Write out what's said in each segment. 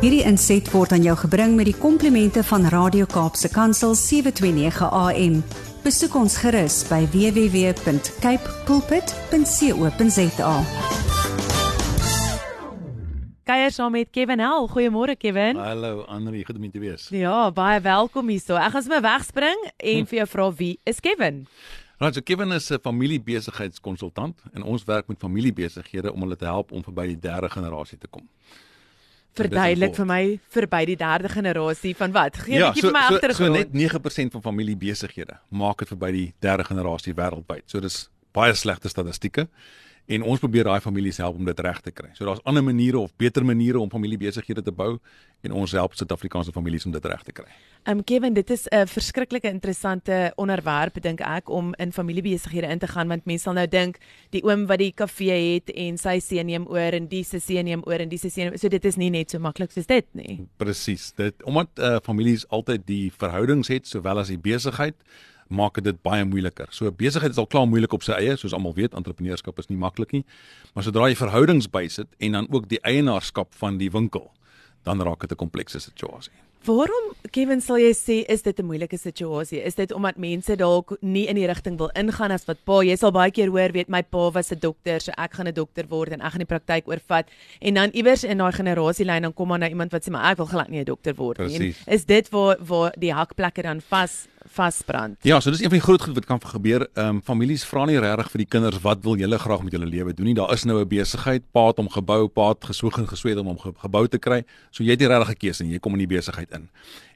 Hierdie inset word aan jou gebring met die komplimente van Radio Kaapse Kansel 729 AM. Besoek ons gerus by www.cape pulpit.co.za. kuier saam met Kevin Hel. Goeiemôre Kevin. Hallo Anri, goed om hier te wees. Ja, baie welkom hierso. Ek gaan sommer wegspring en vir jou vra wie is Kevin? Right, so Kevin is 'n familiebesigheidskonsultant en ons werk met familiebesighede om hulle te help om verby die derde generasie te kom. Verduidelik vir my verby die derde generasie van wat? Gee 'n ja, bietjie so, vir my so, agtergrond. so net 9% van familiebesighede maak dit verby die derde generasie wêreldwyd. So dis baie slegte statistieke. En ons probeer daai families help om dit reg te kry. So daar's ander maniere of beter maniere om familiebesighede te bou en ons help Suid-Afrikaanse families om dit reg te kry. Ehm um, Kevin, dit is 'n verskriklike interessante onderwerp dink ek om in familiebesighede in te gaan want mense sal nou dink die oom wat die kafee het en sy seun neem oor en die se seun neem oor en die se seun so dit is nie net so maklik soos dit nie. Presies. Dit omdat uh, families altyd die verhoudings het sowel as die besigheid maak dit baie moeiliker. So besigheid is al klaar moeilik op sy eie, soos almal weet, entrepreneurskap is nie maklik nie. Maar sodra jy verhoudings bysit en dan ook die eienaarskap van die winkel, dan raak dit 'n komplekse situasie. Waarom Kevin sal jy sê is dit 'n moeilike situasie? Is dit omdat mense dalk nie in die rigting wil ingaan as wat pa, jy sal baie keer hoor, weet my pa was 'n dokter, so ek gaan 'n dokter word en ek gaan die praktyk oorvat en dan iewers in daai generasielyn dan kom maar nou iemand wat sê maar ek wil glad nie 'n dokter word nie. En. Is dit waar waar die hakplekke dan vas vasbrand? Ja, so dis een van die groot goed wat kan gebeur. Ehm um, families vra nie regtig vir die kinders wat wil julle graag met julle lewe doen nie. Daar is nou 'n besigheid, pa het hom gebou, pa het gesoog en gesweet om hom ge gebou te kry. So jy het nie regtig 'n keuse nie. Jy kom in die besigheid in.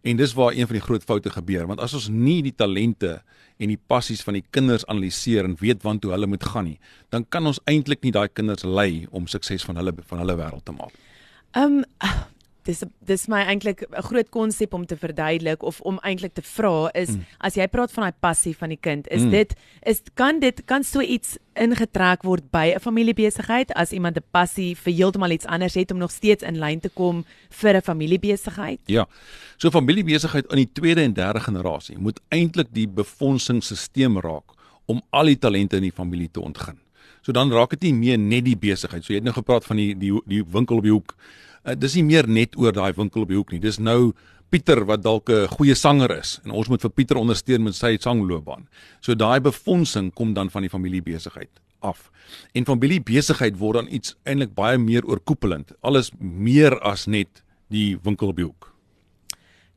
En dis waar een van die groot foute gebeur, want as ons nie die talente en die passies van die kinders analiseer en weet waantoe hulle moet gaan nie, dan kan ons eintlik nie daai kinders lei om sukses van hulle van hulle wêreld te maak. Ehm um, dis dis my eintlik 'n groot konsep om te verduidelik of om eintlik te vra is mm. as jy praat van daai passie van die kind, is mm. dit is kan dit kan so iets ingetrek word by 'n familiebesigheid as iemand 'n passie vir heeltemal iets anders het om nog steeds in lyn te kom vir 'n familiebesigheid? Ja. So familiebesigheid in die tweede en derde generasie moet eintlik die befondsingsstelsel raak om al die talente in die familie te ontgin. So dan raak dit nie meer net die besigheid. So jy het nou gepraat van die die die winkel op die hoek. Uh, dis nie meer net oor daai winkel op die hoek nie. Dis nou Pieter wat dalk 'n goeie sanger is en ons moet vir Pieter ondersteun met sy sangloopbaan. So daai befondsing kom dan van die familiebesigheid af. En familiebesigheid word dan iets eintlik baie meer oorkoepelend. Alles meer as net die winkel op die hoek.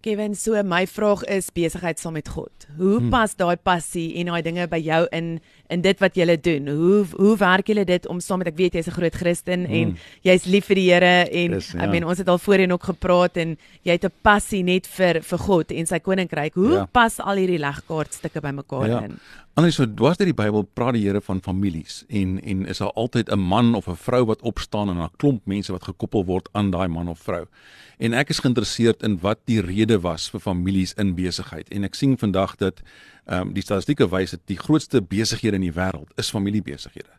Kevin, so my vraag is besigheid saam met God. Hoe hmm. pas daai passie en daai dinge by jou in in dit wat jy doen? Hoe hoe werk julle dit om saam met ek weet jy's 'n groot Christen hmm. en jy's lief vir die Here en Dis, ja. ek meen ons het al voorheen ook gepraat en jy het 'n passie net vir vir God en sy koninkryk. Hoe Ja. pas al hierdie legkaartstukke bymekaar Ja. in? Anders so dwars deur die Bybel praat die Here van families en en is daar altyd 'n man of 'n vrou wat opstaan en 'n klomp mense wat gekoppel word aan daai man of vrou. En ek is geïnteresseerd in wat die rede was vir families in besigheid en ek sien vandag dat ehm um, die statistieke wys dat die grootste besighede in die wêreld is familiebesighede.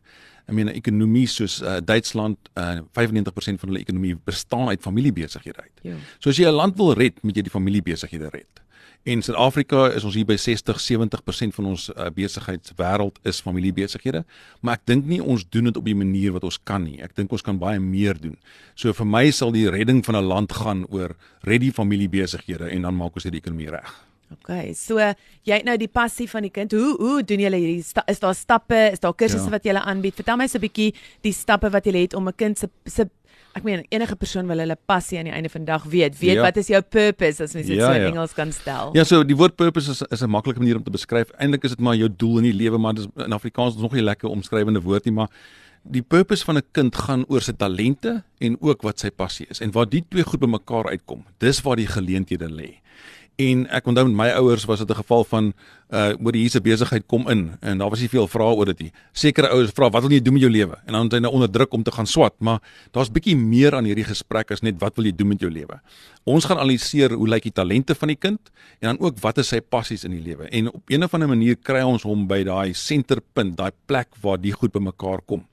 Ek meen 'n ekonomie soos uh, Duitsland, uh, 95% van hulle ekonomie bestaan uit familiebesighede uit. Ja. So as jy 'n land wil red, moet jy die familiebesighede red. En Suid-Afrika is ons hier by 60-70% van ons uh, besigheidswêreld is familiebesighede, maar ek dink nie ons doen dit op die manier wat ons kan nie. Ek dink ons kan baie meer doen. So vir my sal die redding van 'n land gaan oor red die familiebesighede en dan maak ons hierdie ekonomie reg. OK. So jy het nou die passie van die kind. Hoe hoe doen julle hierdie is daar stappe, is daar kursusse Ja. wat julle aanbied? Vertel my so 'n bietjie die stappe wat julle het om 'n kind se se ek meen enige persoon wil hulle passie aan die einde van die dag weet. Weet Ja. wat is jou purpose as mens dit Ja, so in ja. Engels kan stel. Ja, so die woord purpose is is 'n maklike manier om te beskryf. Eintlik is dit maar jou doel in die lewe, maar dit is in Afrikaans is nog nie lekker omskrywende woord nie, maar die purpose van 'n kind gaan oor sy talente en ook wat sy passie is. En waar die twee goed bymekaar uitkom, dis waar die geleenthede lê. En ek onthou met my ouers was dit 'n geval van uh oor die hierse besigheid kom in en daar was nie veel vrae oor dit nie. Sekere ouers vra wat wil jy doen met jou lewe? En dan is hy nou onder druk om te gaan swat, maar daar's bietjie meer aan hierdie gesprek as net wat wil jy doen met jou lewe. Ons gaan analiseer hoe lyk die talente van die kind en dan ook wat is sy passies in die lewe. En op 'n of ander manier kry ons hom by daai senterpunt, daai plek waar die goed bymekaar kom.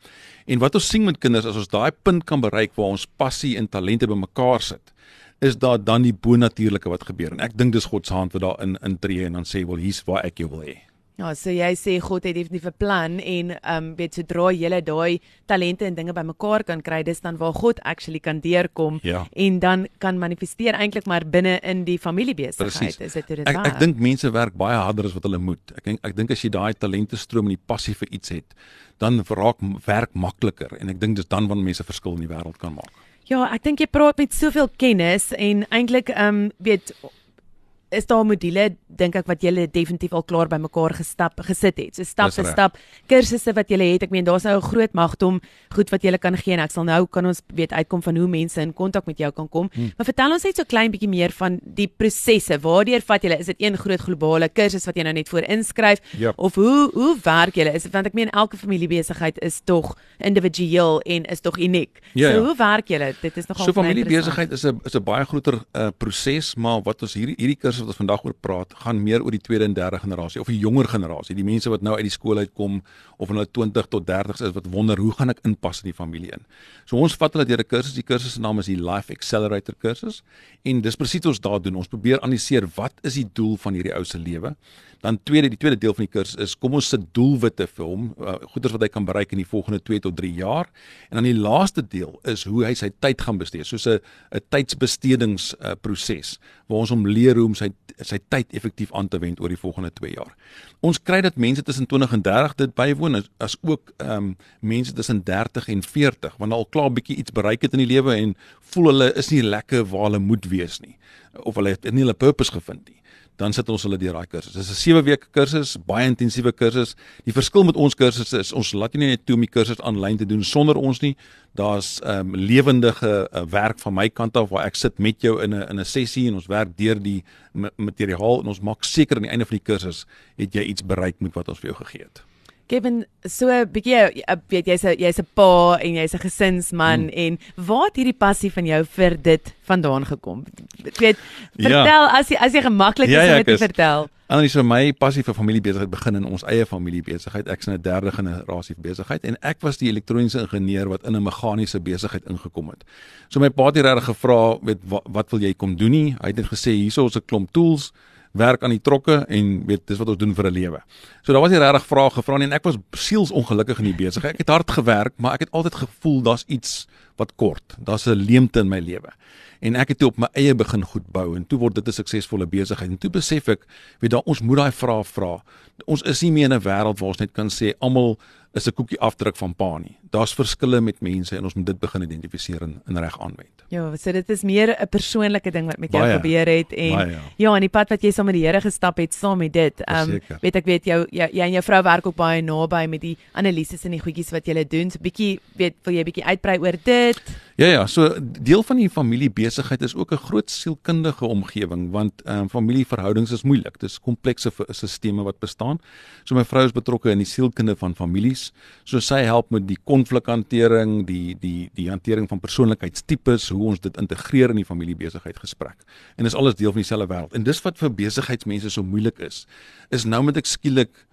En wat ons sien met kinders as ons daai punt kan bereik waar ons passie en talente bymekaar sit, is daar dan die bonatuurlike wat gebeur en ek dink dis God se hand wat daarin intree en dan sê wel hier's waar ek jou wil hê. Ja, so jy sê God het definitief 'n plan en ehm um, weet sodra jy daai talente en dinge bymekaar kan kry, dis dan waar God actually kan deurkom Ja. en dan kan manifesteer eintlik maar binne in die familiebesigheid. Is dit hoe dit Ek werk? ek dink mense werk baie harder as wat hulle moet. Ek dink ek dink as jy daai talente stroom en die passie vir iets het, dan raak werk makliker en ek dink dis dan wanneer mense verskil in die wêreld kan maak. Ja, ek dink jy praat met soveel kennis en eintlik ehm um, weet is daar module dink ek wat julle definitief al klaar bymekaar gestap gesit het. So stap vir stap kursusse wat julle het. Ek meen daar's nou 'n groot magdom goed wat julle kan gee en ek sal nou kan ons weet uitkom van hoe mense in kontak met jou kan kom. Hmm. Maar vertel ons net so klein bietjie meer van die prosesse. Waardeur vat julle? Is dit een groot globale kursus wat jy nou net voor inskryf Ja. of hoe hoe werk julle? Is dit want ek meen elke familiebesigheid is tog individueel en is tog uniek. Ja, so ja. hoe werk julle? Dit is nogal So familiebesigheid is 'n is 'n baie groter uh, proses, maar wat ons hierdie hierdie kursus wat ons vandag oor praat, gaan meer oor die tweede en derde generasie of die jonger generasie, die mense wat nou uit die skool uitkom of hulle 20 tot 30s is wat wonder hoe gaan ek inpas in die familie in. So ons vat hulle deur 'n kursus, die kursus se naam is die Life Accelerator kursus en dis presies wat ons daar doen. Ons probeer analiseer wat is die doel van hierdie ou se lewe. Dan tweede, die tweede deel van die kursus is kom ons sit doelwitte vir hom, uh, goeders wat hy kan bereik in die volgende 2 tot 3 jaar. En dan die laaste deel is hoe hy sy tyd gaan bestee, soos 'n 'n tydsbestedings uh, proses waar ons hom leer hoe om sy sy tyd effektief aan te wend oor die volgende 2 jaar. Ons kry dat mense tussen 20 en 30 dit bywoon as, as ook ehm um, mense tussen 30 en 40 wanneer al klaar bietjie iets bereik het in die lewe en voel hulle is nie lekker waar hulle moet wees nie of hulle het nie hulle purpose gevind nie dan sit ons hulle deur daai kursus. Dis 'n 7 weke kursus, baie intensiewe kursus. Die verskil met ons kursusse is ons laat nie net toe om die kursus aanlyn te doen sonder ons nie. Daar's ehm um, lewendige uh, werk van my kant af waar ek sit met jou in 'n in 'n sessie en ons werk deur die ma- materiaal en ons maak seker aan die einde van die kursus het jy iets bereik met wat ons vir jou gegee het. Kevin, so 'n bietjie weet jy's 'n jy's 'n pa en jy's 'n gesinsman hmm. en waar het hierdie passie van jou vir dit vandaan gekom? Ek weet, Ja. vertel as jy as jy gemaklik is Ja, ja, om ek dit te is. vertel. Anders so my passie vir familiebesigheid begin in ons eie familiebesigheid. Ek's in 'n derde generasie besigheid en ek was die elektroniese ingenieur wat in 'n meganiese besigheid ingekom het. So my pa het regtig gevra weet wat, wat wil jy kom doen nie. Hy het net gesê hierso is 'n klomp tools werk aan die trokke en weet dis wat ons doen vir 'n lewe. So daar was nie regtig vrae gevra nie en ek was sielsongelukkig in die besigheid. Ek het hard gewerk, maar ek het altyd gevoel daar's iets wat kort. Daar's 'n leemte in my lewe. En ek het toe op my eie begin goed bou en toe word dit 'n suksesvolle besigheid. En toe besef ek, weet daar ons moet daai vrae vra. Ons is nie meer in 'n wêreld waar ons net kan sê almal is 'n koekie afdruk van pa nie. Daar's verskille met mense en ons moet dit begin identifiseer en, en reg aanwend. Ja, so dit is meer 'n persoonlike ding wat met jou Baie. gebeur het en Baie, ja. ja, en die pad wat jy saam met die Here gestap het saam met dit. Ehm um, weet ek weet jou jy, jy en jou vrou werk ook baie naby met die analises en die goedjies wat julle doen. So bietjie weet wil jy bietjie uitbrei oor dit? Ja ja, so deel van die familiebesigheid is ook 'n groot sielkundige omgewing want ehm um, familieverhoudings is moeilik. Dis komplekse sisteme wat bestaan. So my vrou is betrokke in die sielkunde van families. So sy help met die konflikhantering, die die die hantering van persoonlikheidstipes, hoe ons dit integreer in die familiebesigheid gesprek. En dis alles deel van dieselfde wêreld. En dis wat vir besigheidsmense so moeilik is. Is nou moet ek skielik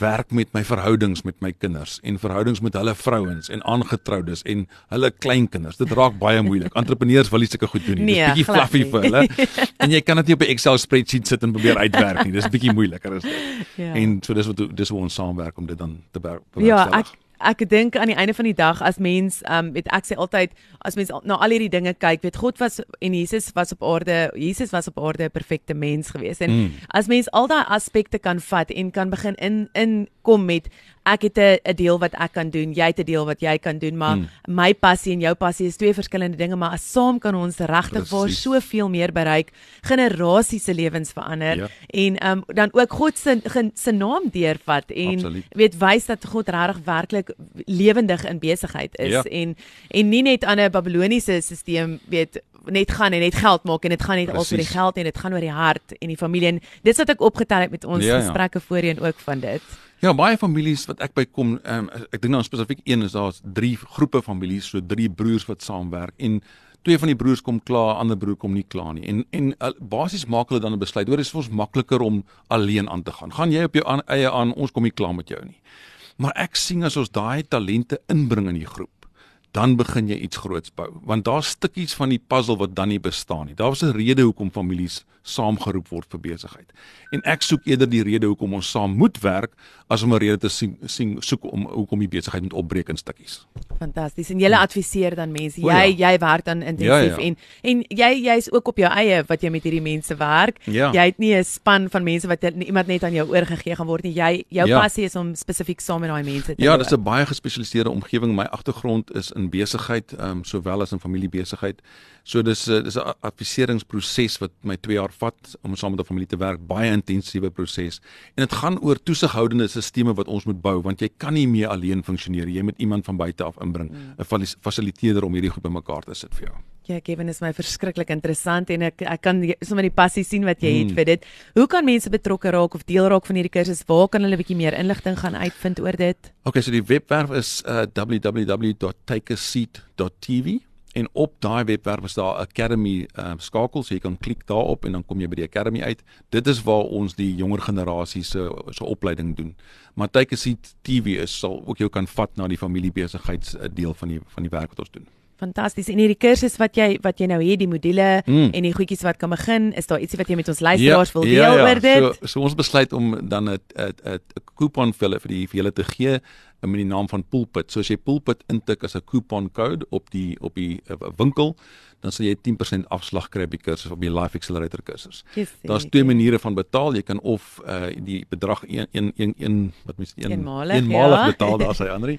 werk met my verhoudings met my kinders en verhoudings met hulle vrouens en aangetroudes en hulle kleinkinders. Dit raak baie moeilik. Entrepreneurs wil nie sulke goed doen nie. Nee, Dis bietjie glad fluffy nie. vir hulle. En jy kan dit nie op 'n Excel spreadsheet sit en probeer uitwerk nie. Dis bietjie moeiliker is dit. Ja. En so dis wat dis hoe ons saamwerk om dit dan te ber- Ja, ek ek dink aan die einde van die dag as mens um weet ek sê altyd as mens na al hierdie dinge kyk, weet God was en Jesus was op aarde, Jesus was op aarde 'n perfekte mens gewees. En Mm. as mens al daai aspekte kan vat en kan begin in in kom met ek het 'n deel wat ek kan doen, jy het 'n deel wat jy kan doen, maar Mm. my passie en jou passie is twee verskillende dinge, maar as saam kan ons regtig waar soveel meer bereik, generasies se lewens verander Ja. en um dan ook God se se naam deurvat en Absoluut. weet wys dat God regtig werklik lewendig in besigheid is Ja. en en nie net aan 'n Babiloniese stelsel weet net gaan en net geld maak en dit gaan net al oor die geld en dit gaan oor die hart en die familie en dis wat ek opgetel het met ons Ja, ja. gesprekke voorheen ook van dit. Ja, baie families wat ek bykom, um, ek dink nou spesifiek een is daar's drie groepe families, so drie broers wat saamwerk en twee van die broers kom klaar, ander broer kom nie klaar nie. En en uh, basies maak hulle dan 'n besluit. Hoor, dit is vir ons makliker om alleen aan te gaan. Gaan jy op jou aan, eie aan, ons kom nie klaar met jou nie. Maar ek sien as ons daai talente inbring in die groep, dan begin jy iets groots bou want daar's stukkies van die puzzle wat dan nie bestaan nie. Daar was 'n rede hoekom families saamgeroep word vir besigheid. En ek soek eerder die rede hoekom ons saam moet werk as om 'n rede te sien, sien soek om hoekom die besigheid moet opbreek in stukkies. Fantasties. En jy adviseer dan mense. Jy ja. jy werk dan intensief ja, ja. en en jy jy's ook op jou eie wat jy met hierdie mense werk. Ja. Jy het nie 'n span van mense wat iemand net aan jou oorgegee gaan word nie. Jy jou ja. passie is om spesifiek saam met daai mense te Ja, dis 'n baie gespesialiseerde omgewing. My agtergrond is in besigheid, ehm um, sowel as in familiebesigheid. So dis 'n dis 'n adviseringsproses wat my 2 jaar vat om saam met 'n familie te werk, baie intensiewe proses. En dit gaan oor toesighoudende stelsels wat ons moet bou want jy kan nie meer alleen funksioneer. Jy moet iemand van buite af inbring, mm. 'n fasiliteerder om hierdie goed bymekaar te sit vir jou. Ja, Kevin is my verskriklik interessant en ek ek kan sommer die passie sien wat jy mm. het vir dit. Hoe kan mense betrokke raak of deel raak van hierdie kursus? Waar kan hulle 'n bietjie meer inligting gaan uitvind oor dit? Okay, so die webwerf is uh, www.takeaseat.tv en op daai webwerf is daar Academy um, skakel so jy kan klik daarop en dan kom jy by die Academy uit. Dit is waar ons die jonger generasie se se opleiding doen. Maar Take a Seat TV is sal ook jou kan vat na die familiebesigheids deel van die van die werk wat ons doen. Fantasties. En hierdie kursus wat jy wat jy nou het, die module mm. en die goedjies wat kan begin, is daar ietsie wat jy met ons luisteraars ja, wil deel ja, ja. oor dit? So, so ons besluit om dan 'n 'n 'n coupon vir hulle vir die vir hulle te gee met die naam van Pulpit. So as jy Pulpit intik as 'n coupon code op die op die uh, winkel, dan sal jy 10% afslag kry op die kursus op die Life Accelerator kursus. Daar's twee maniere van betaal. Jy kan of uh, die bedrag 1 1 1 1 wat mens 1 eenmalig, eenmalig ja. betaal daar sy ander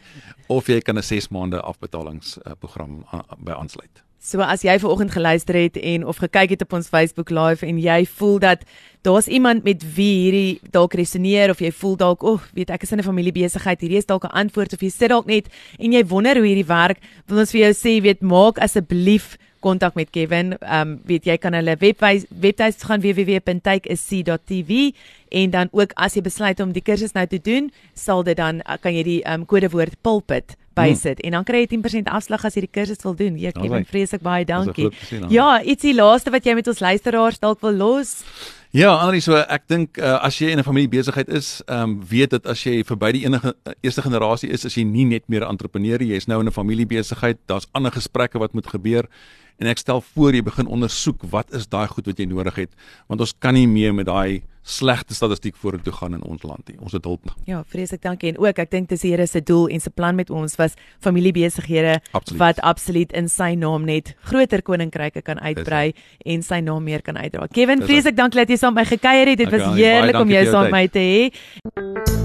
of jy kan 'n 6 maande afbetalingsprogram uh, by aansluit. So as jy ver oggend geluister het en of gekyk het op ons Facebook live en jy voel dat daar's iemand met wie hierdie dalk resoneer of jy voel dalk, o, oh, weet ek is in 'n familiebesigheid, hierdie is dalk 'n antwoord of jy sit dalk net en jy wonder hoe hierdie werk, wil ons vir jou sê, weet maak asseblief kontak met Kevin. Ehm um, weet jy kan hulle webwys webtuis gaan www.takeac.tv en dan ook as jy besluit om die kursus nou te doen, sal dit dan kan jy die ehm um, kodewoord pulpit bysit hmm. en dan kry jy 10% afslag as jy die kursus wil doen. Ja, Kevin, vreeslik baie dankie. Sien, ja, ietsie laaste wat jy met ons luisteraars dalk wil los. Ja, Annelie, so ek dink uh, as jy in 'n familiebesigheid is, ehm um, weet dit as jy verby die enige eerste generasie is, is jy nie net meer 'n entrepreneur jy is nou in 'n familiebesigheid. Daar's ander gesprekke wat moet gebeur en ek stel voor jy begin ondersoek wat is daai goed wat jy nodig het want ons kan nie meer met daai slegte statistiek vorentoe gaan in ons land nie. Ons het hulp. Ja, vreeslik dankie en ook ek dink dis die Here se doel en se plan met ons was familiebesighede wat absoluut in sy naam net groter koninkryke kan uitbrei en sy naam meer kan uitdra. Kevin, vreeslik dankie dat jy saam met my gekuier het. Dit okay, was heerlik om jou saam met my te hê.